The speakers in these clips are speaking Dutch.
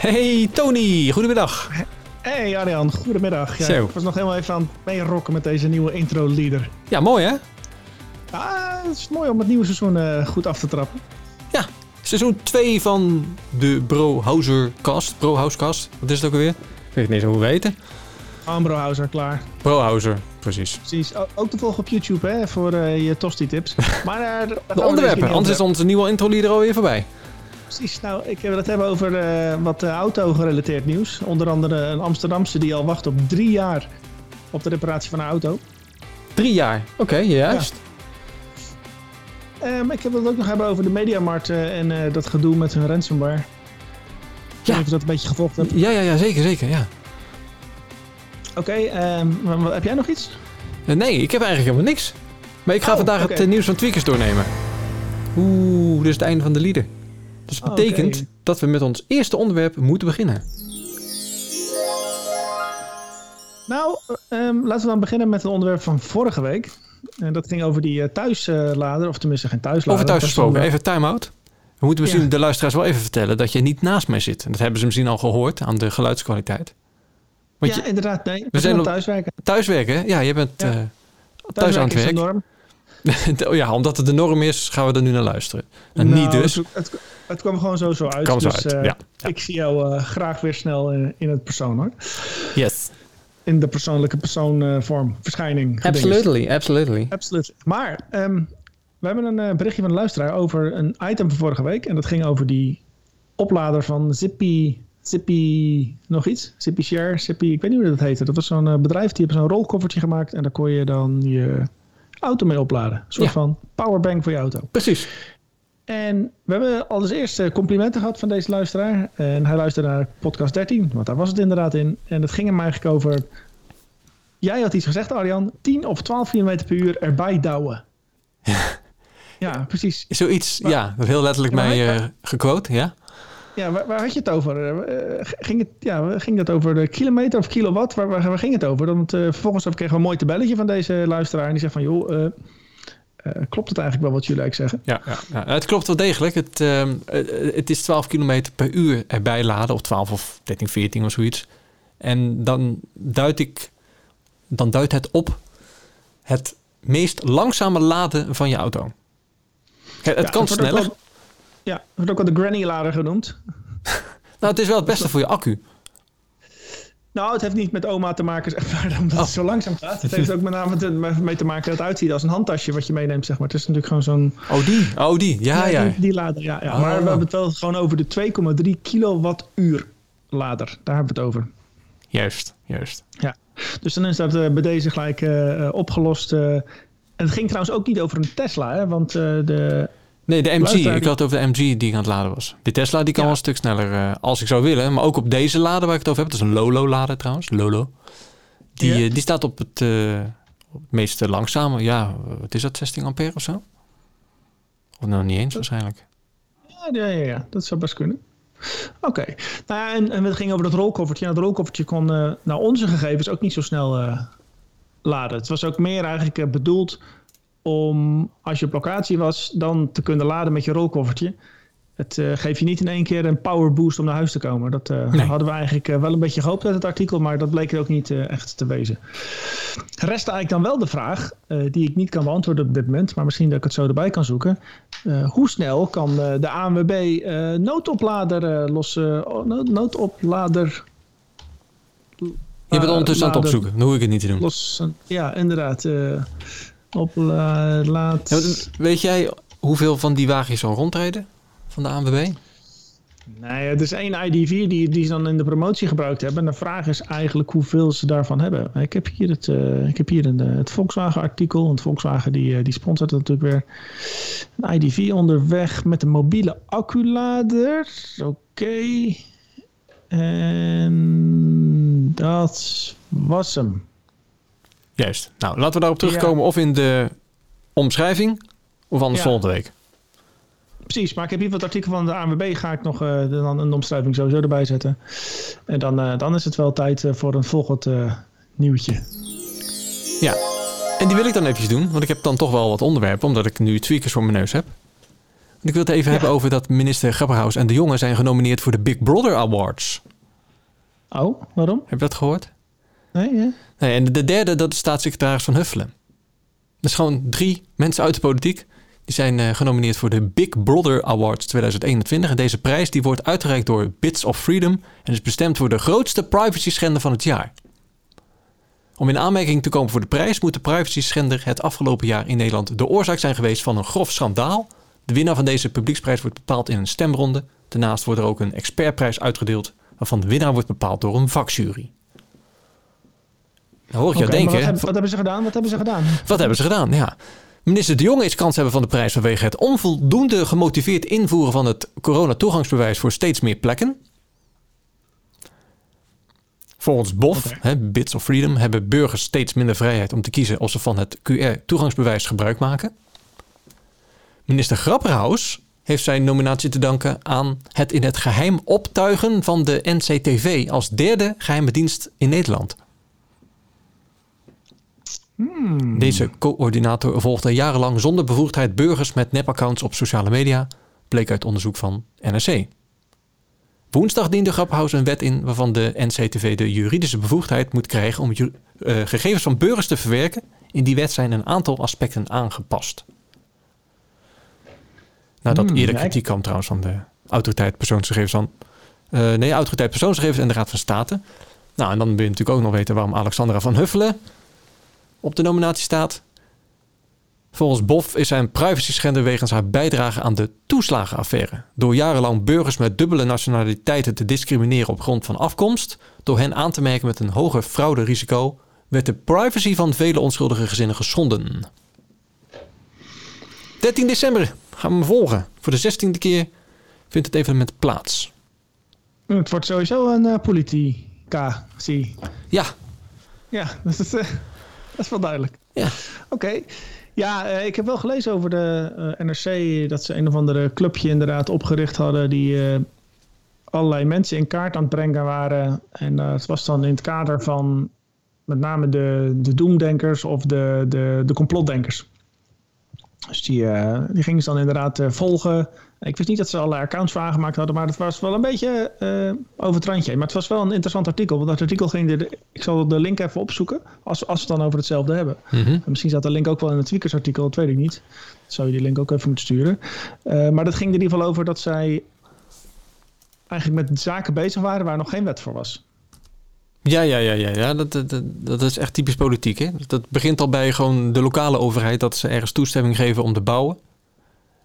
Hey Tony, goedemiddag. Hey Arjan, goedemiddag. Ja, ik was nog helemaal even aan het meerokken met deze nieuwe intro-leader. Ja, mooi hè? Ah, het is mooi om het nieuwe seizoen eh, goed af te trappen. Ja, seizoen 2 van de Bro Houser cast. Bro House cast. Wat is het ook alweer? Ik weet niet eens hoe we weten. Ambrohauser, klaar. Bro Houser, precies. Precies. O- ook te volgen op YouTube hè, voor eh, je tosti-tips. Maar we De onderwerpen, anders is onze nieuwe intro-leader alweer voorbij. Precies. Nou, ik wil het hebben over eh, wat eh, auto-gerelateerd nieuws. Onder andere een Amsterdamse die al wacht op drie jaar op de reparatie van een auto. Drie jaar. Oké, juist. Ehm, ik wil het ook nog hebben over de Mediamarkt eh, en eh, dat gedoe met hun ransomware. Of je dat een beetje gevolgd hebt. Ja, ja, ja, zeker, zeker, ja. Oké, ehm, maar wat- heb jij nog iets? Nee, ik heb eigenlijk helemaal niks. Maar ik ga Oh, vandaag het nieuws van Tweakers doornemen. Oeh, dit is het einde van de leader. Dus dat Oh, betekent dat we met ons eerste onderwerp moeten beginnen. Nou, ehm, laten we dan beginnen met het onderwerp van vorige week. En dat ging over die eh, thuislader, of tenminste geen thuislader. Over thuis gesproken, dan, even time-out. We moeten misschien Ja. de luisteraars wel even vertellen dat je niet naast mij zit. En dat hebben ze misschien al gehoord aan de geluidskwaliteit. eh, Want ja, je, inderdaad. Nee, we, zijn op- thuiswerken. thuiswerken, ja, je bent Ja. eh, thuis aan het is werk. norm. Oh ja, omdat het de norm is, gaan we er nu naar luisteren. En Nou, niet dus. Het, het, het kwam gewoon zo, zo uit. Kwam zo dus, uit, eh, ja, ja. Ik zie jou eh, graag weer snel in, in het persoon hoor. Yes. In de persoonlijke persoonvorm, verschijning. Absolutely, absolutely. Absoluut. Maar ehm, we hebben een eh, berichtje van de luisteraar over een item van vorige week. En dat ging over die oplader van Zippy. Zippy nog iets? Zippy Share? Zippy, ik weet niet hoe dat heette. Dat was zo'n eh, bedrijf die hebben zo'n rolkoffertje gemaakt. En daar kon je dan je auto mee opladen. Een soort Ja. van powerbank voor je auto. Precies. En we hebben al eens eerst eh, complimenten gehad van deze luisteraar. En hij luisterde naar podcast 13, want daar was het inderdaad in. En het ging hem eigenlijk over... Jij had iets gezegd, Arjan. 10 of 12 km per uur erbij douwen. Ja, precies. Zoiets, Maar- ja, heel letterlijk mij eh gequote, ja? Ja, waar, waar had je het over? Eh, ging, het, ja, ging het over de kilometer of kilowatt? Waar, waar, waar ging het over? Want eh, vervolgens kregen we een mooi tabelletje van deze luisteraar. En die zegt van, joh, eh, klopt het eigenlijk wel wat jullie eigenlijk zeggen? Ja, ja, ja. het klopt wel degelijk. Het, het is 12 kilometer per uur erbij laden, of 12 of 13, 14 of zoiets. En dan duid ik, dan duidt het op het meest langzame laden van je auto. Kijk, het Ja, kan sneller. Ja, het wordt ook wel de granny-lader genoemd. Nou, het is wel het beste voor je accu. Nou, het heeft niet met oma te maken, zeg maar, omdat Oh. het zo langzaam gaat. Het heeft ook met name te- mee te maken dat het uitziet als een handtasje wat je meeneemt, zeg maar. Het is natuurlijk gewoon zo'n... Oh, die. Oh, die. Ja, ja. Die, die lader, ja. ja. Oh. Maar we hebben het wel gewoon over de 2,3 kilowattuur lader. Daar hebben we het over. Juist, juist. Dus dan is dat eh, bij deze gelijk eh, eh, opgelost. en het ging trouwens ook niet over een Tesla, hè, want de... Nee, de MG. Ik had het over de MG die ik aan het laden was. De Tesla die kan Ja. wel een stuk sneller eh, als ik zou willen. Maar ook op deze lader waar ik het over heb. Dat is een Lolo-lader trouwens. Lolo. Die, Ja. eh, die staat op het, op het meest langzame. Ja, wat is dat? 16 ampère of zo? Of nou niet eens waarschijnlijk. Ja, ja, ja, ja, dat zou best kunnen. Oké. Nou ja, en, en het ging over dat rolkoffertje. Nou, het rolkoffertje kon naar onze gegevens ook niet zo snel laden. Het was ook meer eigenlijk bedoeld om, als je op locatie was, dan te kunnen laden met je rolkoffertje. Het eh, geeft je niet in één keer een power boost om naar huis te komen. Dat eh, Nee. hadden we eigenlijk eh, wel een beetje gehoopt uit het artikel, maar dat bleek er ook niet echt te wezen. Rest eigenlijk dan wel de vraag, die ik niet kan beantwoorden op dit moment, maar misschien dat ik het zo erbij kan zoeken. Hoe snel kan de ANWB noodoplader lossen? oh, nood, noodoplader. Je bent ondertussen aan het opzoeken. Dan hoef ik het niet te doen. Lossen. Ja, inderdaad. Eh oplaad. Ja, want weet jij hoeveel van die wagens al rondrijden? Van de ANWB? Nee, er is één ID4 die, die ze dan in de promotie gebruikt hebben. En de vraag is eigenlijk hoeveel ze daarvan hebben. Ik heb hier het, eh, ik heb hier een, eh, het Volkswagen-artikel. Want Volkswagen die, eh, die sponsort het natuurlijk weer. Een ID4 onderweg met een mobiele acculader. Oké. En dat was hem. Juist. Nou, laten we daarop terugkomen. Of in de omschrijving. Of anders Ja. volgende week. Precies, maar ik heb hier wat artikel van de ANWB. Ga ik nog eh, dan een omschrijving sowieso erbij zetten. En dan, eh, dan is het wel tijd eh, voor een volgend nieuwtje. Ja, en die wil ik dan eventjes doen, want ik heb dan toch wel wat onderwerpen, omdat ik nu tweakers voor mijn neus heb. Ik wil het even Ja. hebben over dat minister Grapperhaus en de jongen zijn genomineerd voor de Big Brother Awards. Oh, waarom? Heb je dat gehoord? Nee, hè? Nee, en de derde, dat is staatssecretaris van Huffelen. Dat is gewoon drie mensen uit de politiek. Die zijn eh, genomineerd voor de Big Brother Awards 2021. En deze prijs die wordt uitgereikt door Bits of Freedom... en is bestemd voor de grootste privacy schender van het jaar. Om in aanmerking te komen voor de prijs... moet de privacy schender het afgelopen jaar in Nederland... de oorzaak zijn geweest van een grof schandaal. De winnaar van deze publieksprijs wordt bepaald in een stemronde. Daarnaast wordt er ook een expertprijs uitgedeeld... waarvan de winnaar wordt bepaald door een vakjury. Dan hoor ik jou denken... wat, hebben, wat hebben ze gedaan? Wat hebben ze gedaan? Wat hebben ze gedaan? Ja. Minister De Jonge is kans hebben van de prijs vanwege het onvoldoende gemotiveerd invoeren van het coronatoegangsbewijs voor steeds meer plekken. Volgens BOF, hè, Bits of Freedom, hebben burgers steeds minder vrijheid om te kiezen of ze van het QR-toegangsbewijs gebruik maken. Minister Grapperhaus heeft zijn nominatie te danken aan het in het geheim optuigen van de NCTV als derde geheime dienst in Nederland. Hmm. Deze coördinator volgde jarenlang zonder bevoegdheid burgers met nepaccounts op sociale media, bleek uit onderzoek van NRC. Woensdag diende Grapperhaus een wet in waarvan de NCTV de juridische bevoegdheid moet krijgen om ju- eh, gegevens van burgers te verwerken. In die wet zijn een aantal aspecten aangepast. Nadat Hmm, eerder kritiek kwam trouwens van de autoriteit persoonsgegevens van... eh, nee, autoriteit persoonsgegevens en de Raad van State. Nou, en dan wil je natuurlijk ook nog weten waarom Alexandra van Huffelen op de nominatie staat. Volgens Bof is zij een privacy schender wegens haar bijdrage aan de toeslagenaffaire. Door jarenlang burgers met dubbele nationaliteiten te discrimineren op grond van afkomst, door hen aan te merken met een hoger frauderisico, werd de privacy van vele onschuldige gezinnen geschonden. 13 december gaan we hem volgen. Voor de 16e keer vindt het evenement plaats. Het wordt sowieso een eh, politica, zie. Ja, Ja, dat is, eh, dat is wel duidelijk. Ja. Oké. Ja, eh, ik heb wel gelezen over de eh, NRC dat ze een of andere clubje inderdaad opgericht hadden die eh, allerlei mensen in kaart aan het brengen waren. En het was dan in het kader van met name de, de doemdenkers of de, de, de complotdenkers. Dus die, die gingen ze dan inderdaad volgen. Ik wist niet dat ze alle accounts voor aangemaakt hadden, maar het was wel een beetje eh, over het randje. Maar het was wel een interessant artikel. Want dat artikel ging. De, ik zal de link even opzoeken. Als, als we het dan over hetzelfde hebben. Mhm. En misschien zat de link ook wel in het Tweakers artikel, dat weet ik niet. Zou je die link ook even moeten sturen. Eh, maar dat ging er in ieder geval over dat zij eigenlijk met zaken bezig waren waar nog geen wet voor was. Ja, ja, ja, ja, ja. Dat, dat, dat, dat is echt typisch politiek. Hè? Dat begint al bij gewoon de lokale overheid dat ze ergens toestemming geven om te bouwen.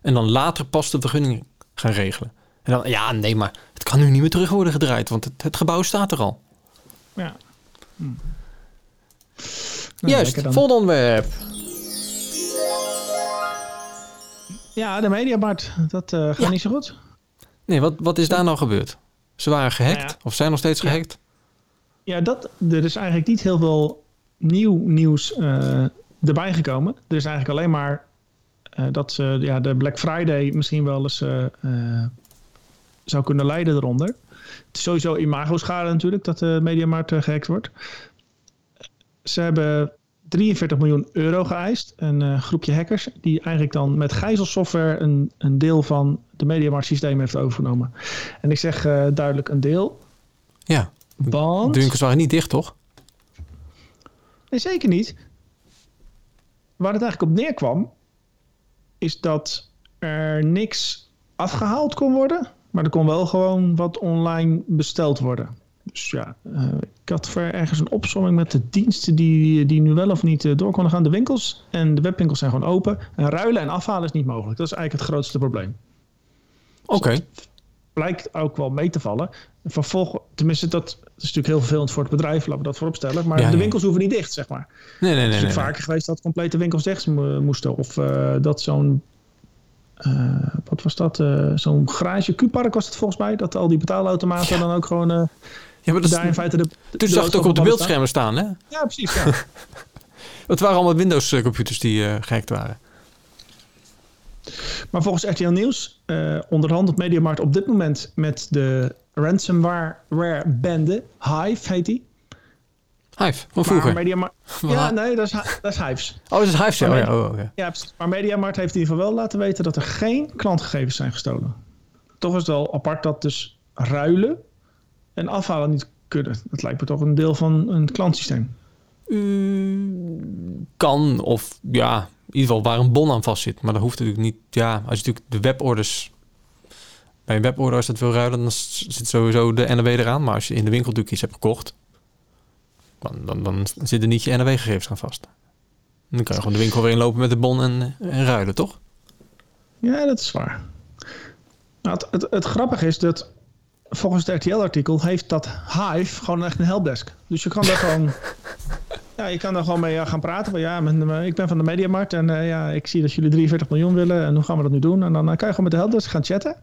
En dan later pas de vergunning gaan regelen. En dan, ja, nee, maar het kan nu niet meer terug worden gedraaid, want het, het gebouw staat er al. Ja. Hm. Nou, Juist, volgende onderwerp. Ja, de Mediamart. Dat eh, gaat Ja. niet zo goed. Nee, wat, wat is daar nou gebeurd? Ze waren gehackt Nou ja. of zijn nog steeds Ja. gehackt? Ja, dat, er is eigenlijk niet heel veel nieuw nieuws eh, erbij gekomen. Er is eigenlijk alleen maar dat ze ja, de Black Friday misschien wel eens eh, eh, zou kunnen leiden eronder. Het is sowieso imago-schade natuurlijk dat de Mediamarkt eh, gehackt wordt. Ze hebben 43 miljoen euro geëist. Een eh, groepje hackers die eigenlijk dan met gijzelsoftware een, een deel van de Mediamarkt systeem heeft overgenomen. En ik zeg eh, duidelijk een deel. Ja, Want... de winkels waren niet dicht, toch? Nee, zeker niet. Waar het eigenlijk op neerkwam, is dat er niks afgehaald kon worden, maar er kon wel gewoon wat online besteld worden. Dus ja, eh, ik had ver ergens een opsomming met de diensten die, die nu wel of niet eh, door konden gaan. De winkels en de webwinkels zijn gewoon open. En ruilen en afhalen is niet mogelijk. Dat is eigenlijk het grootste probleem. Oké. Blijkt ook wel mee te vallen. Vervolg, tenminste, dat is natuurlijk heel vervelend voor het bedrijf, laten we dat vooropstellen. Maar Ja, de ja. winkels hoeven niet dicht, zeg maar. Nee, nee, Het nee. is nee, ook nee. vaker geweest dat complete winkels dicht mo- moesten. Of eh, dat zo'n, eh, wat was dat? Eh, zo'n garage Q-park was het volgens mij. Dat al die betaalautomaten dan ook gewoon Ja, maar dat is, daar in feite de... toen zag het ook op de beeldschermen staan, hè? Ja, precies. Ja. Het waren allemaal Windows-computers die eh gehackt waren. Maar volgens RTL Nieuws eh onderhandelt Mediamarkt op dit moment met de ransomware bende Hive heet die. Hive, van vroeger. Ja, nee, dat is, dat is Hives. Oh, dat is Hive, ja. Maar Oh, ja. Oh, oké. Ja, precies. Maar Mediamart heeft in ieder geval wel laten weten dat er geen klantgegevens zijn gestolen. Toch is het wel apart dat dus ruilen en afhalen niet kunnen. Dat lijkt me toch een deel van een klantsysteem. Mm, kan, of ja, in ieder geval waar een bon aan vast zit. Maar dat hoeft natuurlijk niet. Ja, als je natuurlijk de weborders. Bij een weborder, als dat wil ruilen, dan zit sowieso de NW eraan. Maar als je in de winkel natuurlijk iets hebt gekocht, dan, dan, dan zitten niet je NW-gegevens aan vast. Dan kan je gewoon de winkel weer inlopen met de bon en, en ruilen, toch? Ja, dat is waar. Nou, het, het, het grappige is dat volgens het RTL-artikel heeft dat Hive gewoon echt een helpdesk. Dus je kan daar gewoon... Ja, je kan daar gewoon mee ja, gaan praten. Van, ja, eh, ik ben van de Mediamarkt en eh, ja, ik zie dat jullie 43 miljoen willen. En hoe gaan we dat nu doen? En dan eh, kan je gewoon met de helpdesk gaan chatten.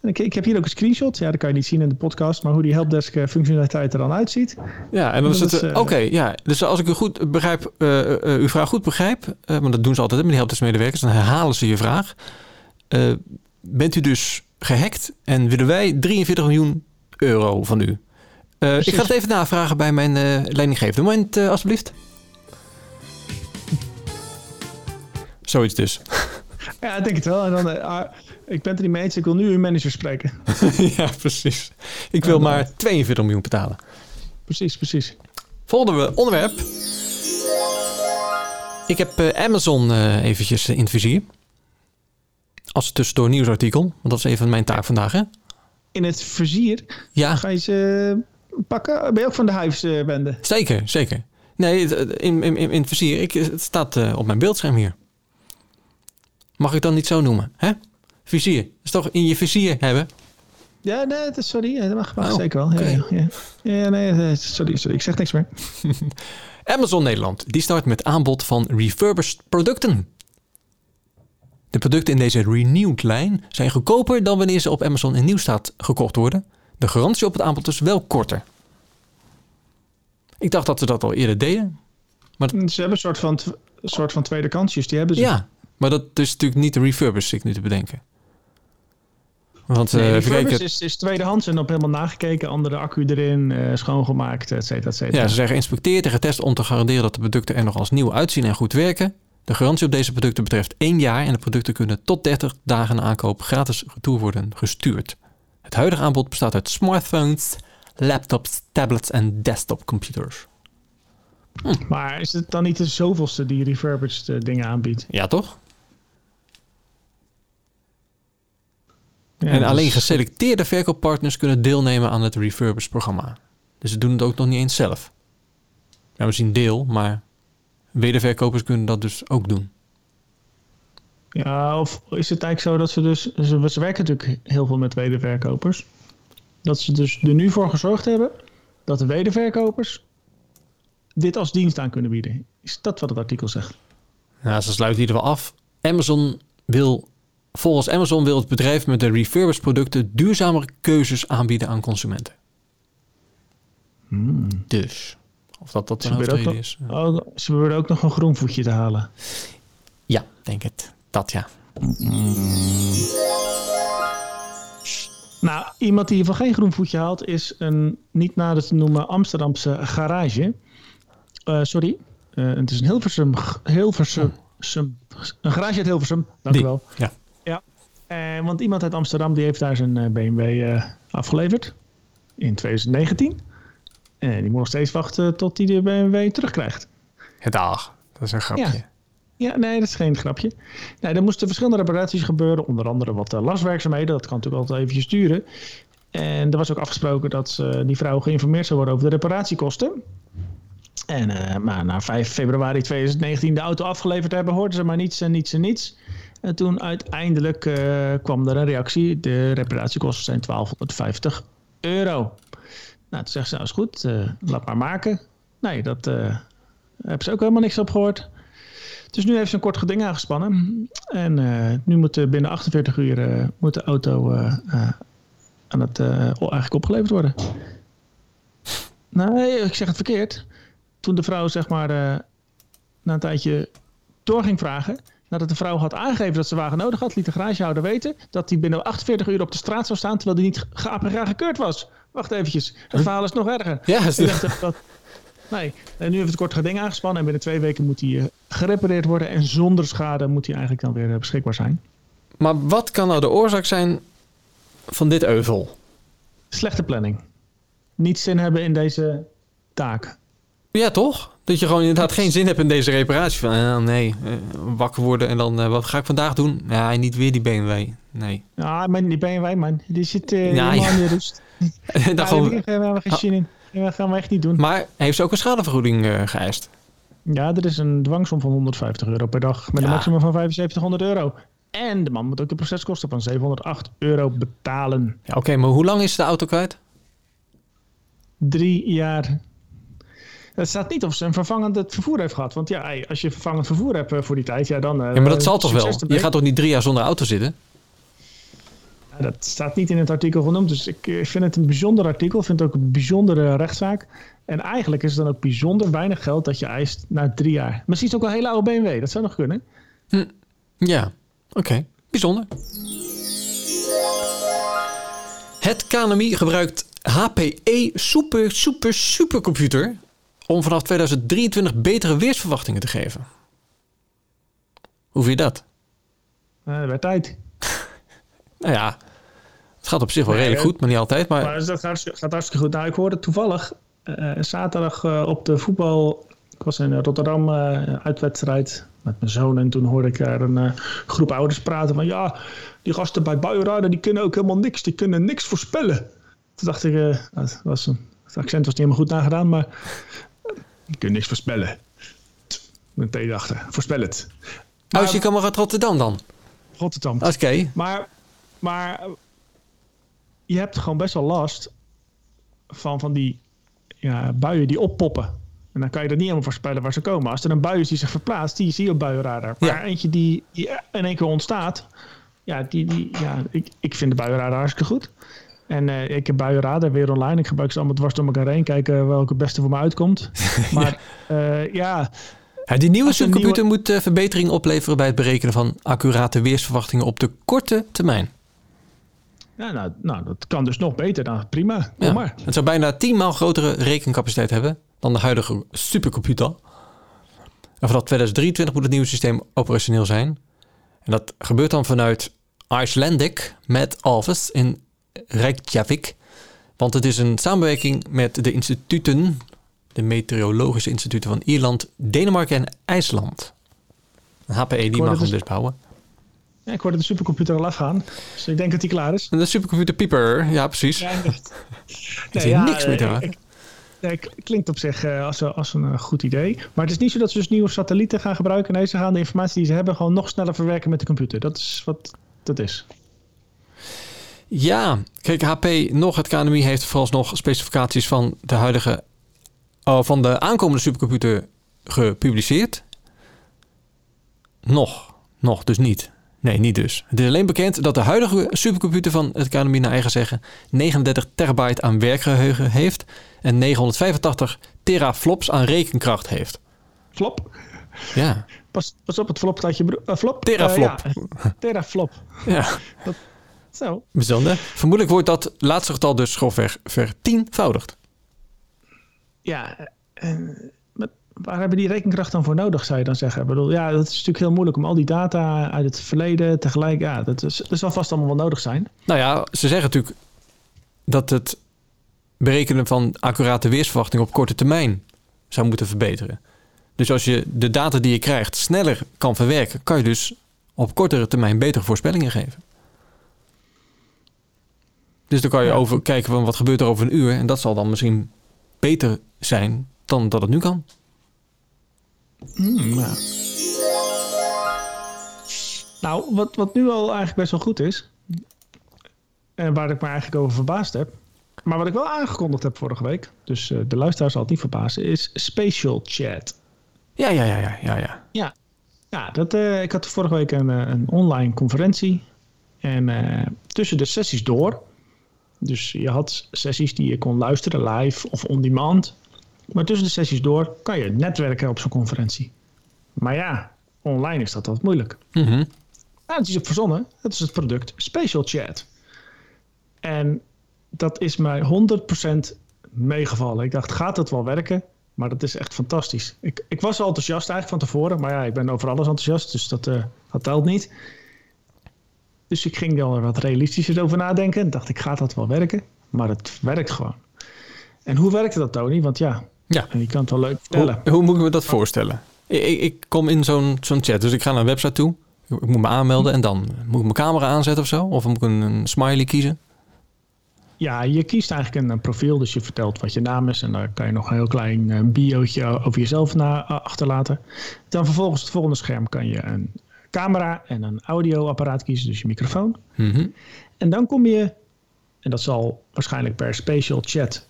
En ik, ik heb hier ook een screenshot. Ja, dat kan je niet zien in de podcast. Maar hoe die helpdesk eh, functionaliteit er dan uitziet. Ja, en dan is Dat het... is, eh, eh, Oké, ja. Dus als ik u goed begrijp, eh, eh, uw vraag goed begrijp... eh, want dat doen ze altijd met die helpdesk-medewerkers... dan herhalen ze je vraag. Eh, bent u dus gehackt en willen wij 43 miljoen euro van u? Eh, ik ga het even navragen bij mijn eh leidinggevende. Moment, eh, alsjeblieft. Zoiets dus. Ja, ik denk het wel. En dan, ah, ik ben het er niet mee eens. Ik wil nu uw manager spreken. ja, precies. Ik wil maar 42 miljoen betalen. precies, precies. Volgende onderwerp. Ik heb eh, Amazon eh, eventjes in het vizier. Als tussendoor nieuwsartikel. Want dat is even mijn taak vandaag, hè? In het vizier Ja, ga je ze pakken. Ben je ook van de Hives-bende? zeker, zeker. Nee, in, in, in het vizier. Ik, het staat eh, op mijn beeldscherm hier. Mag ik dan niet zo noemen, hè? Vizier. Dat is toch in je vizier hebben? Ja, nee, het is- sorry. Ja, Dat mag, mag Oh, zeker wel. Ja, ja, ja. ja, nee, eh, sorry, sorry. Ik zeg niks meer. Amazon Nederland die start met aanbod van refurbished producten. De producten in deze renewed lijn zijn goedkoper dan wanneer ze op Amazon in nieuwstaat gekocht worden. De garantie op het aanbod is wel korter. Ik dacht dat ze dat al eerder deden. Ze hebben een soort van, soort van tweede kansjes. Die hebben ze. Ja, maar dat is natuurlijk niet de refurbished, ik nu te bedenken. Want eh Nee, is, is tweedehands en op helemaal nagekeken. Andere accu erin, eh, schoongemaakt, et cetera, et cetera. ja, ze zeggen geïnspecteerd en getest om te garanderen dat de producten er nog als nieuw uitzien en goed werken. De garantie op deze producten betreft één jaar en de producten kunnen tot 30 dagen na aankoop gratis retour worden gestuurd. Het huidige aanbod bestaat uit smartphones, laptops, tablets en desktopcomputers. Maar is het dan niet de zoveelste die refurbished eh, dingen aanbiedt? Ja, toch? Ja, en dat alleen geselecteerde verkooppartners kunnen deelnemen aan het refurbished programma. Dus ze doen het ook nog niet eens zelf. Ja, zien deel, maar wederverkopers kunnen dat dus ook doen. Ja, of is het eigenlijk zo dat ze dus... Ze, ze werken natuurlijk heel veel met wederverkopers. Dat ze dus er nu voor gezorgd hebben... dat de wederverkopers dit als dienst aan kunnen bieden. Is dat wat het artikel zegt? Nou, ze sluiten ieder geval af. Amazon wil, volgens Amazon wil het bedrijf met de refurbished producten duurzamere keuzes aanbieden aan consumenten. Dus, of dat dat een ook hoofdreden is. Oh, ze proberen ook nog een groen voetje te halen. Ja, denk het. Dat ja. Nou, iemand die van geen groen voetje haalt... is een niet nader te noemen Amsterdamse garage. Eh, sorry. Eh, het is een Hilversum... Hilversum Sum- een garage uit Hilversum. Dank u wel. Ja. Ja. Eh, want iemand uit Amsterdam die heeft daar zijn BMW afgeleverd. In 2019. En die moet nog steeds wachten tot hij de BMW terugkrijgt. Het dag. Dat is een grapje. Ja. Ja, nee, dat is geen grapje. Nee, er moesten verschillende reparaties gebeuren. Onder andere wat eh, laswerkzaamheden. Dat kan natuurlijk altijd eventjes duren. En er was ook afgesproken dat eh, die vrouw geïnformeerd zou worden over de reparatiekosten. En eh, maar na 5 februari 2019 de auto afgeleverd hebben, hoorden ze maar niets en niets en niets. En toen uiteindelijk kwam er een reactie. De reparatiekosten zijn 1250 euro. Nou, toen zegt ze, nou is goed, laat maar maken. Nee, dat hebben ze ook helemaal niks op gehoord. Dus nu heeft ze een kort geding aangespannen. En eh, nu moet eh, binnen 48 uur eh, moet de auto aan het, eigenlijk opgeleverd worden. Nee, ik zeg het verkeerd. Toen de vrouw zeg maar na een tijdje door ging vragen... nadat de vrouw had aangegeven dat ze wagen nodig had... liet de garagehouder weten dat hij binnen 48 uur op de straat zou staan... terwijl hij niet geapparaat gekeurd was. Wacht eventjes, het verhaal is nog erger. Ja, is Ik dacht, dat, Nee, en nu heeft het kort geding aangespannen en binnen twee weken moet hij eh, gerepareerd worden. En zonder schade moet hij eigenlijk dan weer eh, beschikbaar zijn. Maar wat kan nou de oorzaak zijn van dit euvel? Slechte planning. Niet zin hebben in deze taak. Ja, toch? Dat je gewoon inderdaad geen zin hebt in deze reparatie. Van, eh, nee, wakker worden en dan, wat ga ik vandaag doen? Ja, niet weer die BMW. Nee. Ja, maar die BMW, man. Die zit Ja, helemaal ja. in de rust. Ja, gewoon, Daar hebben we geen zin in. Dat gaan we echt niet doen. maar heeft ze ook een schadevergoeding eh, geëist? Ja, er is een dwangsom van 150 euro per dag. Met Ja. een maximum van 7500 euro. En de man moet ook de proceskosten van 708 euro betalen. Ja, Oké, maar hoe lang is de auto kwijt? Drie jaar. Het staat niet of ze een vervangend vervoer heeft gehad. Want ja, als je vervangend vervoer hebt eh, voor die tijd, ja dan... eh, Ja, maar dat zal toch wel? Je gaat toch niet drie jaar zonder auto zitten? Dat staat niet in het artikel genoemd. Dus ik eh, vind het een bijzonder artikel. Ik vind het ook een bijzondere rechtszaak. En eigenlijk is het dan ook bijzonder weinig geld dat je eist na drie jaar. Misschien is het ook wel een hele oude BMW. Dat zou nog kunnen. Ja, oké. Bijzonder. Het KNMI gebruikt HPE Super Super Supercomputer om vanaf 2023 betere weersverwachtingen te geven. Hoe vind je dat? Eh dat werd tijd. Nou ja, het gaat op zich wel redelijk hè? goed, maar niet altijd. Maar Maar dat gaat, gaat hartstikke goed. Nou, ik hoorde toevallig eh, zaterdag eh, op de voetbal. Ik was in Rotterdam eh uitwedstrijd met mijn zoon. En toen hoorde ik daar een eh, groep ouders praten van... Ja, die gasten bij Buienraden die kunnen ook helemaal niks. Die kunnen niks voorspellen. Toen dacht ik... eh, dat was een, het accent was niet helemaal goed nagedaan, maar... eh, Die kunnen niks voorspellen. Met T dachten. Voorspel het. oh, dus je kan maar uit Rotterdam dan. Rotterdam. Oké. Maar, maar eh, je hebt gewoon best wel last van, van die ja, buien die oppoppen. En dan kan je er niet helemaal voorspellen waar ze komen. Als er een bui is die zich verplaatst, die zie je op buienradar. Maar Ja. eentje die, die in één keer ontstaat, ja, die, die, ja ik, ik vind de buienradar hartstikke goed. En eh, ik heb buienradar weer online. Ik gebruik ze allemaal dwars door elkaar heen. Kijken welke het beste voor me uitkomt. Maar ja, ja Ja, die nieuwe supercomputer moet eh, verbetering opleveren bij het berekenen van accurate weersverwachtingen op de korte termijn. Ja, nou, nou, dat kan dus nog beter. Dan prima, kom Ja, maar. Het zou bijna 10 maal grotere rekencapaciteit hebben dan de huidige supercomputer. En vanaf 2023 moet het nieuwe systeem operationeel zijn. En dat gebeurt dan vanuit Icelandic met Office in Reykjavik. Want het is een samenwerking met de instituten, de meteorologische instituten van Ierland, Denemarken en IJsland. Een HPE die mag hem dus- dus bouwen. Ja, ik hoorde de supercomputer al afgaan. Dus ik denk dat die klaar is. En de supercomputer Pieper, ja precies. Ja, inderdaad. is hier niks mee te eh, maken. ik- Nee, klinkt op zich eh, als, een- als een eh, goed idee. Maar het is niet zo dat ze dus nieuwe satellieten gaan gebruiken. Nee, ze gaan de informatie die ze hebben gewoon nog sneller verwerken met de computer. Dat is wat dat is. Ja, kijk, HP nog het KNMI heeft vooralsnog specificaties van de huidige, oh, van de aankomende supercomputer gepubliceerd. Nog, nog, dus niet. Nee, niet dus. Het is alleen bekend dat de huidige supercomputer van het KNMI naar eigen zeggen 39 terabyte aan werkgeheugen heeft en 985 teraflops aan rekenkracht heeft. Flop. Ja, Pas, pas op, het flop staat je broer. eh, flop? Teraflop. Eh, ja. Teraflop. ja. Zo. bijzonder. Vermoedelijk wordt dat laatste getal dus grofweg vertienvoudigd. Ja, eh, waar hebben die rekenkracht dan voor nodig, zou je dan zeggen? Ik bedoel, ja, dat is natuurlijk heel moeilijk om al die data uit het verleden tegelijk... Ja, dat, is, dat zal vast allemaal wel nodig zijn. Nou ja, ze zeggen natuurlijk dat het berekenen van accurate weersverwachting op korte termijn zou moeten verbeteren. Dus als je de data die je krijgt sneller kan verwerken, kan je dus op kortere termijn betere voorspellingen geven. Dus dan kan je over kijken van wat gebeurt er over een uur en dat zal dan misschien beter zijn dan dat het nu kan. Hmm, ja. Nou, wat, wat nu al eigenlijk best wel goed is, en waar ik me eigenlijk over verbaasd heb, maar wat ik wel aangekondigd heb vorige week, dus eh, de luisteraar zal het niet verbazen, is Spatial Chat. Ja, ja, ja, ja, ja, ja. Ja, ja dat, eh, ik had vorige week een, eh, een online conferentie. En tussen de sessies door. Dus je had sessies die je kon luisteren live of on demand. Maar tussen de sessies door kan je netwerken op zo'n conferentie. Maar ja, online is dat wat moeilijk. Mhm. Nou, het is op verzonnen. Dat is het product Spatial Chat. En dat is mij 100% meegevallen. Ik dacht, gaat het wel werken? Maar dat is echt fantastisch. Ik, ik was al enthousiast eigenlijk van tevoren. Maar ja, ik ben over alles enthousiast. Dus dat, uh, dat telt niet. Dus ik ging er wat realistischer over nadenken. En dacht ik, gaat dat wel werken? Maar het werkt gewoon. En hoe werkte dat, Tony? Want ja, ja. je kan het wel leuk vertellen. Hoe, hoe moet ik me dat voorstellen? Ik, ik kom in zo'n zo'n chat. Dus ik ga naar een website toe. Ik moet me aanmelden en dan moet ik mijn camera aanzetten of zo? Of moet ik een, een smiley kiezen? Ja, je kiest eigenlijk een, profiel. Dus je vertelt wat je naam is. En dan kan je nog een heel klein uh, biootje over jezelf na, uh, achterlaten. Dan vervolgens het volgende scherm kan je een camera en een audioapparaat kiezen. Dus je microfoon. Mm -hmm. En dan kom je, en dat zal waarschijnlijk per special chat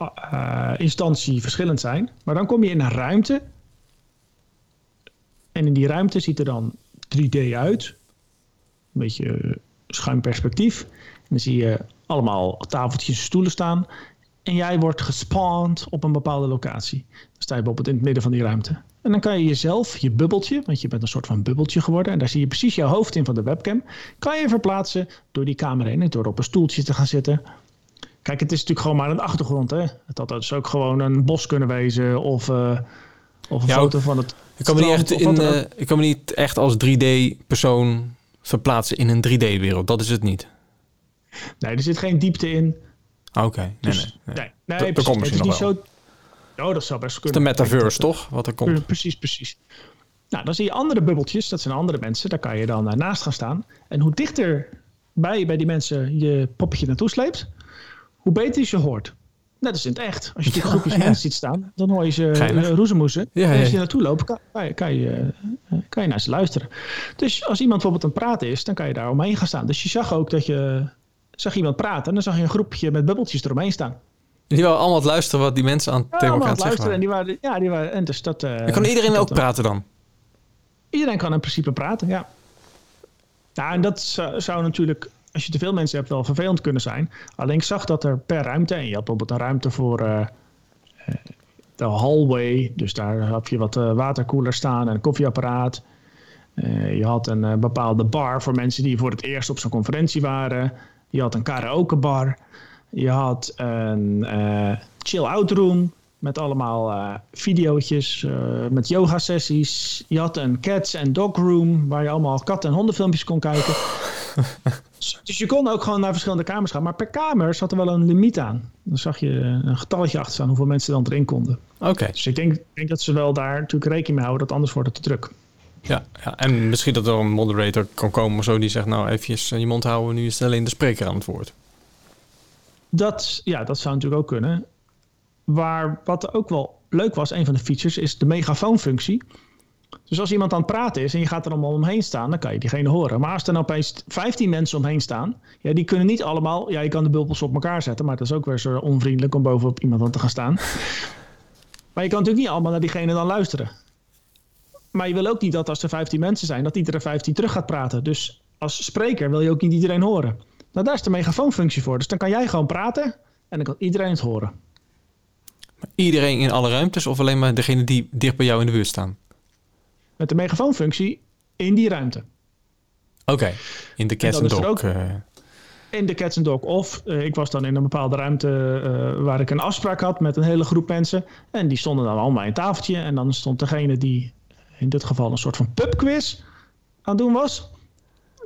uh, instantie verschillend zijn. Maar dan kom je in een ruimte. En in die ruimte ziet er dan 3D uit. Een beetje schuin perspectief. En dan zie je allemaal tafeltjes en stoelen staan. En jij wordt gespawned op een bepaalde locatie. Dan sta je bijvoorbeeld in het midden van die ruimte. En dan kan je jezelf, je bubbeltje, want je bent een soort van bubbeltje geworden. En daar zie je precies jouw hoofd in van de webcam. Kan je verplaatsen door die kamer heen. Door op een stoeltje te gaan zitten. Kijk, het is natuurlijk gewoon maar een achtergrond. Hè? Het had dus ook gewoon een bos kunnen wezen. Of, uh, of een ja, foto van het. Ik kan, me niet echt in, uh, ik kan me niet echt als 3D-persoon verplaatsen in een 3D-wereld. Dat is het niet. Nee, er zit geen diepte in. Oké, okay. nee, dus, nee, nee. nee, precies. Het is niet zo. Oh, dat zou best kunnen. De metaverse, toch? Wat er komt. Precies, precies. Nou, dan zie je andere bubbeltjes. Dat zijn andere mensen. Daar kan je dan naast gaan staan. En hoe dichter bij, bij die mensen je poppetje naartoe sleept, hoe beter je ze hoort. Net als in het echt. Als je die groepjes ja, mensen ziet staan, dan hoor je ze uh, roezemoezen. Ja, en als je naartoe loopt, kan, kan, je, kan, je, uh, kan je naar ze luisteren. Dus als iemand bijvoorbeeld aan het praten is, dan kan je daar omheen gaan staan. Dus je zag ook dat je zag iemand praten en dan zag je een groepje met bubbeltjes eromheen staan. Die waren allemaal het luisteren wat die mensen aan, ja, tegen elkaar aan luisteren. En die waren, ja, die waren, en dus dat... Uh, en kan iedereen ook praten dan? Iedereen kan in principe praten, ja. Nou, en dat zou, zou natuurlijk als je te veel mensen hebt, wel vervelend kunnen zijn. Alleen ik zag dat er per ruimte, en je had bijvoorbeeld een ruimte voor uh, de hallway, dus daar had je wat uh, staan en een koffieapparaat. Je had een bepaalde bar voor mensen die voor het eerst op zo'n conferentie waren. Je had een karaokebar. Je had een chill-out room met allemaal uh, met yoga sessies. Je had een cats en dog room waar je allemaal kat- en hondenfilmpjes kon kijken. dus je kon ook gewoon naar verschillende kamers gaan. Maar per kamer zat er wel een limiet aan. Dan zag je een getalletje achter staan hoeveel mensen dan erin konden. Oké. Dus ik denk, denk, dat ze wel daar natuurlijk rekening mee houden, dat anders wordt het te druk. Ja, ja, en misschien dat er een moderator kan komen of zo die zegt, nou even je mond houden, nu is alleen de spreker aan het woord. Dat, ja, dat zou natuurlijk ook kunnen. Waar, wat ook wel leuk was, een van de features, is de megafoonfunctie. Dus als iemand aan het praten is en je gaat er allemaal omheen staan, dan kan je diegene horen. Maar als er nou opeens 15 mensen omheen staan, ja, die kunnen niet allemaal. Ja, je kan de bubbels op elkaar zetten, maar dat is ook weer zo onvriendelijk om bovenop iemand aan te gaan staan. maar je kan natuurlijk niet allemaal naar diegene dan luisteren. Maar je wil ook niet dat als er 15 mensen zijn, dat iedere 15 terug gaat praten. Dus als spreker wil je ook niet iedereen horen. Nou, daar is de megafoonfunctie voor. Dus dan kan jij gewoon praten en dan kan iedereen het horen. Iedereen in alle ruimtes of alleen maar degene die dicht bij jou in de buurt staan? Met de megafoonfunctie in die ruimte. Oké, okay. in de cats and dog. Ook. In de cats and dog. Of uh, ik was dan in een bepaalde ruimte uh, waar ik een afspraak had met een hele groep mensen. En die stonden dan allemaal in een tafeltje. En dan stond degene die in dit geval een soort van pubquiz aan het doen was.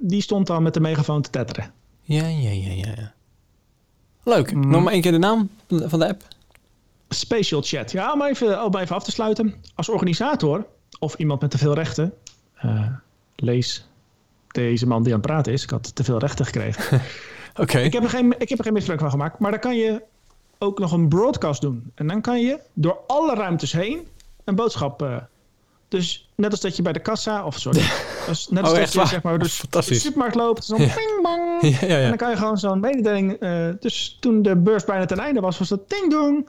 Die stond dan met de megafoon te tetteren. Ja, ja, ja, ja. Leuk. Mm. Nog maar één keer de naam van de app. Spatial Chat. Ja, om even, om even af te sluiten. Als organisator of iemand met te veel rechten. Uh, lees deze man die aan het praten is. Ik had te veel rechten gekregen. Oké. Ik, heb er geen, ik heb er geen misbruik van gemaakt. Maar dan kan je ook nog een broadcast doen. En dan kan je door alle ruimtes heen een boodschap. Uh, dus net als dat je bij de kassa, of sorry, als, net als oh, dat je zeg maar dus de supermarkt loopt, ja. ping bang. Ja, ja, en dan kan je gewoon zo'n mededeling. Uh, dus toen de beurs bijna ten einde was, was dat ding dong.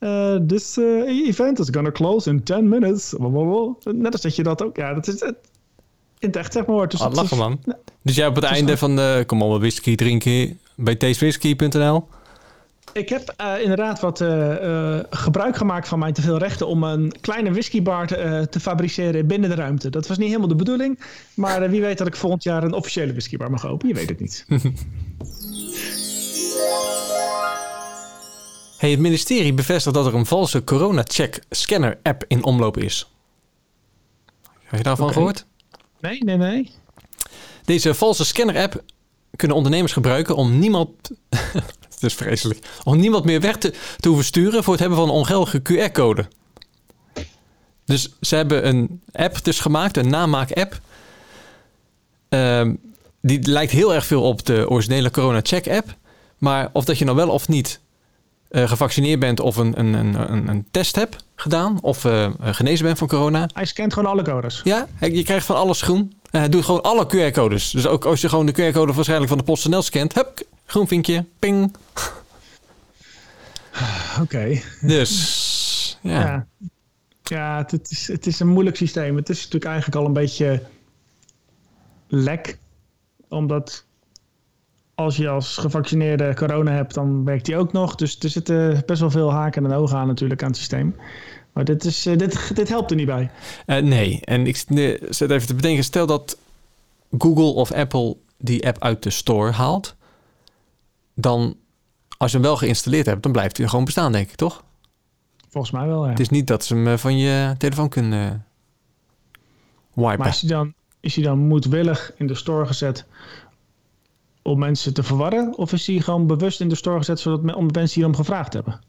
Uh, this uh, event is gonna close in 10 minutes. Net als dat je dat ook. Ja, dat is het. In het echt, zeg maar. Dus ah, lachen, man. dus jij op het, einde van de. Kom op, whisky drinken bij tastewhisky.nl. Ik heb uh, inderdaad wat gebruik gemaakt van mijn teveel rechten om een kleine whiskybar te, te, fabriceren binnen de ruimte. Dat was niet helemaal de bedoeling, maar wie weet dat ik volgend jaar een officiële whiskybar mag openen. Je weet het niet. Hey, het ministerie bevestigt dat er een valse corona-check scanner-app in omloop is. Heb je daarvan gehoord? Nee, nee, nee. Deze valse scanner-app kunnen ondernemers gebruiken om niemand... het is vreselijk. Om niemand meer weg te, te hoeven sturen voor het hebben van een ongeldige QR-code. Dus ze hebben een app dus gemaakt, een namaak-app. Ehm, die lijkt heel erg veel op de originele corona-check-app. Maar of dat je nou wel of niet eh, gevaccineerd bent of een, een, een, een, een test hebt gedaan... of eh, genezen bent van corona... Hij scant gewoon alle codes. Ja, je krijgt van alles groen. En hij doet gewoon alle QR-codes. Dus ook als je gewoon de QR-code waarschijnlijk van de PostNL scant... Hup, groen vinkje, ping. Oké. Dus, ja. Ja, ja het is, het is een moeilijk systeem. Het is natuurlijk eigenlijk al een beetje lek. Omdat als je als gevaccineerde corona hebt, dan werkt die ook nog. Dus er zitten best wel veel haken en ogen aan natuurlijk aan het systeem. Maar dit, is, eh, dit, dit helpt er niet bij. Eh, nee, en ik zet even te bedenken. Stel dat Google of Apple die app uit de store haalt. Dan, als je hem wel geïnstalleerd hebt, dan blijft hij gewoon bestaan, denk ik, toch? Volgens mij wel, ja. Het is niet dat ze hem eh, van je telefoon kunnen wipen. Maar is hij, dan, is hij dan moedwillig in de store gezet om mensen te verwarren? Of is hij gewoon bewust in de store gezet zodat me- omdat mensen hierom gevraagd hebben?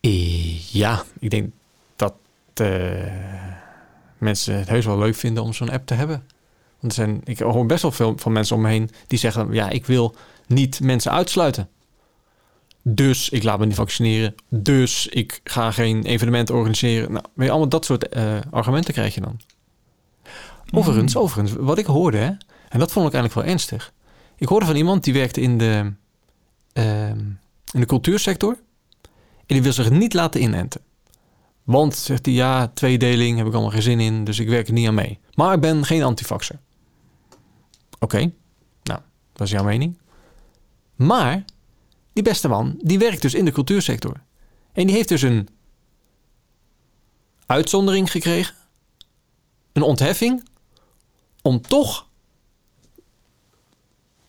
Eh, Ja, ik denk dat eh, mensen het heus wel leuk vinden om zo'n app te hebben. Want er zijn, ik hoor best wel veel van mensen om me heen die zeggen: Ja, ik wil niet mensen uitsluiten. Dus ik laat me niet vaccineren. Dus ik ga geen evenement organiseren. Nou, weet je, allemaal dat soort eh, argumenten krijg je dan. Overigens, overigens, wat ik hoorde, hè, en dat vond ik eigenlijk wel ernstig. Ik hoorde van iemand die werkte in de, ehm, in de cultuursector. En die wil zich niet laten inenten. Want, zegt hij, ja, tweedeling heb ik allemaal geen zin in, dus ik werk er niet aan mee. Maar ik ben geen antifaxer. Oké, nou, dat is jouw mening. Maar, die beste man, die werkt dus in de cultuursector. En die heeft dus een uitzondering gekregen. Een ontheffing. Om toch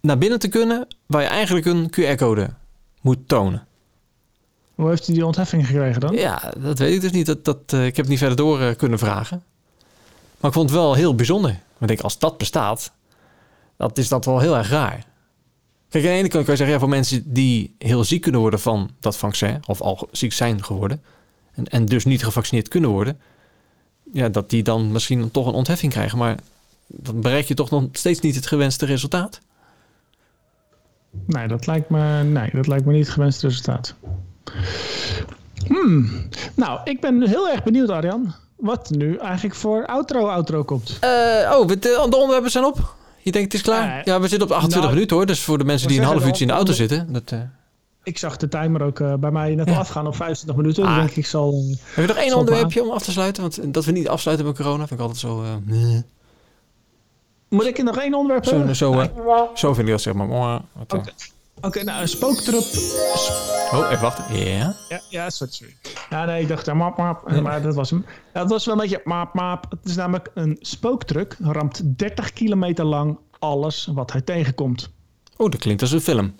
naar binnen te kunnen waar je eigenlijk een QR-code moet tonen. Hoe heeft hij die ontheffing gekregen dan? Ja, dat weet ik dus niet. Dat, dat, eh, ik heb het niet verder door eh, kunnen vragen. Maar ik vond het wel heel bijzonder. Want ik denk, als dat bestaat, dat is dat wel heel erg raar. Kijk, aan de ene kant kan je zeggen, ja, voor mensen die heel ziek kunnen worden van dat vaccin, of al ziek zijn geworden, en, en dus niet gevaccineerd kunnen worden, ja, dat die dan misschien toch een ontheffing krijgen. Maar dan bereik je toch nog steeds niet het gewenste resultaat. Nee, dat lijkt me, nee, dat lijkt me niet het gewenste resultaat. Hmm. Nou, ik ben heel erg benieuwd, Arjan. Wat nu eigenlijk voor outro-outro komt. Eh, oh, de, de onderwerpen zijn op. Je denkt het is klaar? Nee. ja, we zitten op 28 Nou, minuten hoor. Dus voor de mensen die een half uurtje in de auto zitten. Dat, eh, Ik zag de timer ook eh, bij mij net Ja. afgaan op 25 minuten. Ah. Denk ik, zal... eh, Heb je nog één onderwerpje om af te sluiten? Want dat we niet afsluiten met corona vind ik altijd zo... eh, moet ik er nog één onderwerp zo, hebben? zo, eh, zo vind ik dat zeg maar. Wat, eh. Oké. Oké, nou, een spooktrup. Oh, even wachten. Ja. Ja, ja sorry, sorry. Ja, nee, ik dacht, eh, map, map. Maar dat was hem. Ja, het was wel een beetje map, map. Het is namelijk een spooktruck. Ramt 30 kilometer lang alles wat hij tegenkomt. Oh, dat klinkt als een film.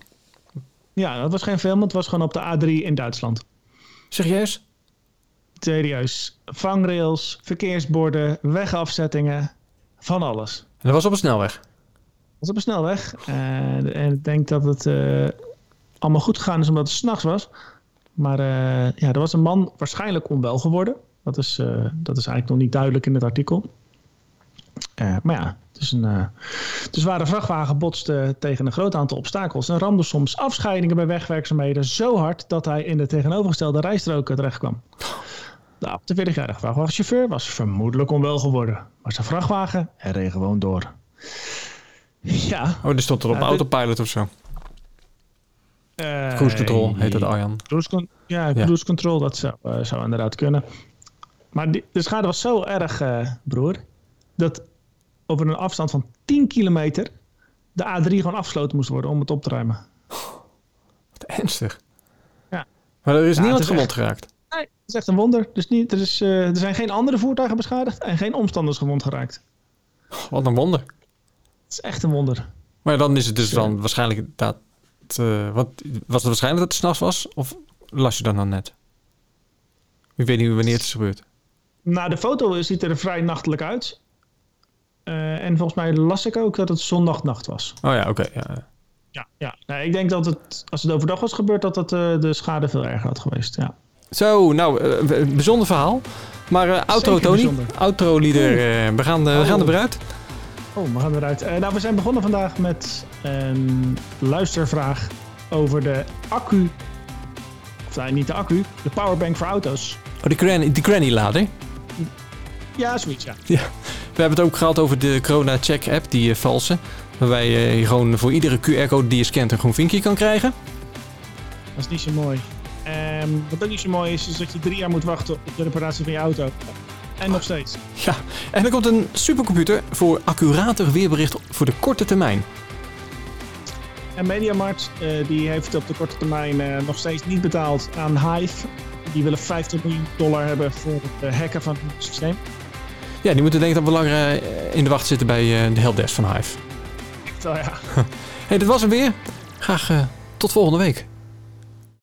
Ja, dat was geen film. Het was gewoon op de A3 in Duitsland. Serieus? Serieus. Vangrails, verkeersborden, wegafzettingen. Van alles. En dat was op een snelweg. Dat was op een snelweg. Eh, en ik denk dat het eh, allemaal goed gegaan is omdat het s'nachts was. Maar eh, ja, er was een man waarschijnlijk onwel geworden. Dat is, dat is eigenlijk nog niet duidelijk in het artikel. Maar ja, het is een, zware vrachtwagen botste tegen een groot aantal obstakels en ramde soms afscheidingen bij wegwerkzaamheden zo hard dat hij in de tegenovergestelde rijstroken terechtkwam. De 48-jarige vrachtwagenchauffeur was vermoedelijk onwel geworden, maar zijn vrachtwagen reed gewoon door. Ja. Oh, die stond er op dit- autopilot of zo. eh, Cruise control heet dat Arjan. Cruise con- ja, Ja. cruise control, dat zou, eh, zou inderdaad kunnen. Maar die, de schade was zo erg, eh, broer, dat over een afstand van 10 kilometer de A3 gewoon afgesloten moest worden om het op te ruimen. Wat ernstig. Ja. Maar er is Ja, niemand gewond geraakt. Nee, dat is echt een wonder. Dus niet, er, is, eh, er zijn geen andere voertuigen beschadigd en geen omstanders gewond geraakt. Wat een wonder. Het is echt een wonder. Maar dan is het dus Ja. dan waarschijnlijk Want, eh, wat, was het waarschijnlijk dat het s'nachts was? Of las je dan dan net? Ik weet niet wanneer het is gebeurd. Nou, de foto ziet er vrij nachtelijk uit. Eh, en volgens mij las ik ook dat het zondagnacht was. Oh ja, oké. ja. Ja, ja. Nee, ik denk dat het, als het overdag was gebeurd, dat het, eh, de schade veel erger had geweest. Ja. Zo, nou, eh, een bijzonder verhaal. Maar eh outro, Tony. Outro lieder. eh, we, gaan, we gaan Oh. er weer uit. Oh, we gaan eruit. Nou, we zijn begonnen vandaag met een luistervraag over de accu. Of nee, niet de accu, de powerbank voor auto's. Oh, die granny, die granny lader. Ja, zoiets, ja. We hebben het ook gehad over de Corona Check app, die valse. Waarbij je gewoon voor iedere QR-code die je scant een groen vinkje kan krijgen. Dat is niet zo mooi. Ehm, wat ook niet zo mooi is, is dat je drie jaar moet wachten op de reparatie van je auto. En nog steeds. Ja, en er komt een supercomputer voor accurater weerbericht voor de korte termijn. En Mediamarkt, eh, die heeft op de korte termijn eh, nog steeds niet betaald aan Hive. Die willen 50 miljoen dollar hebben voor het eh, hacken van het systeem. Ja, die moeten denk ik dan wel langer in de wacht zitten bij de helpdesk van Hive. Zo ja. hey, dit was hem weer. Graag tot volgende week.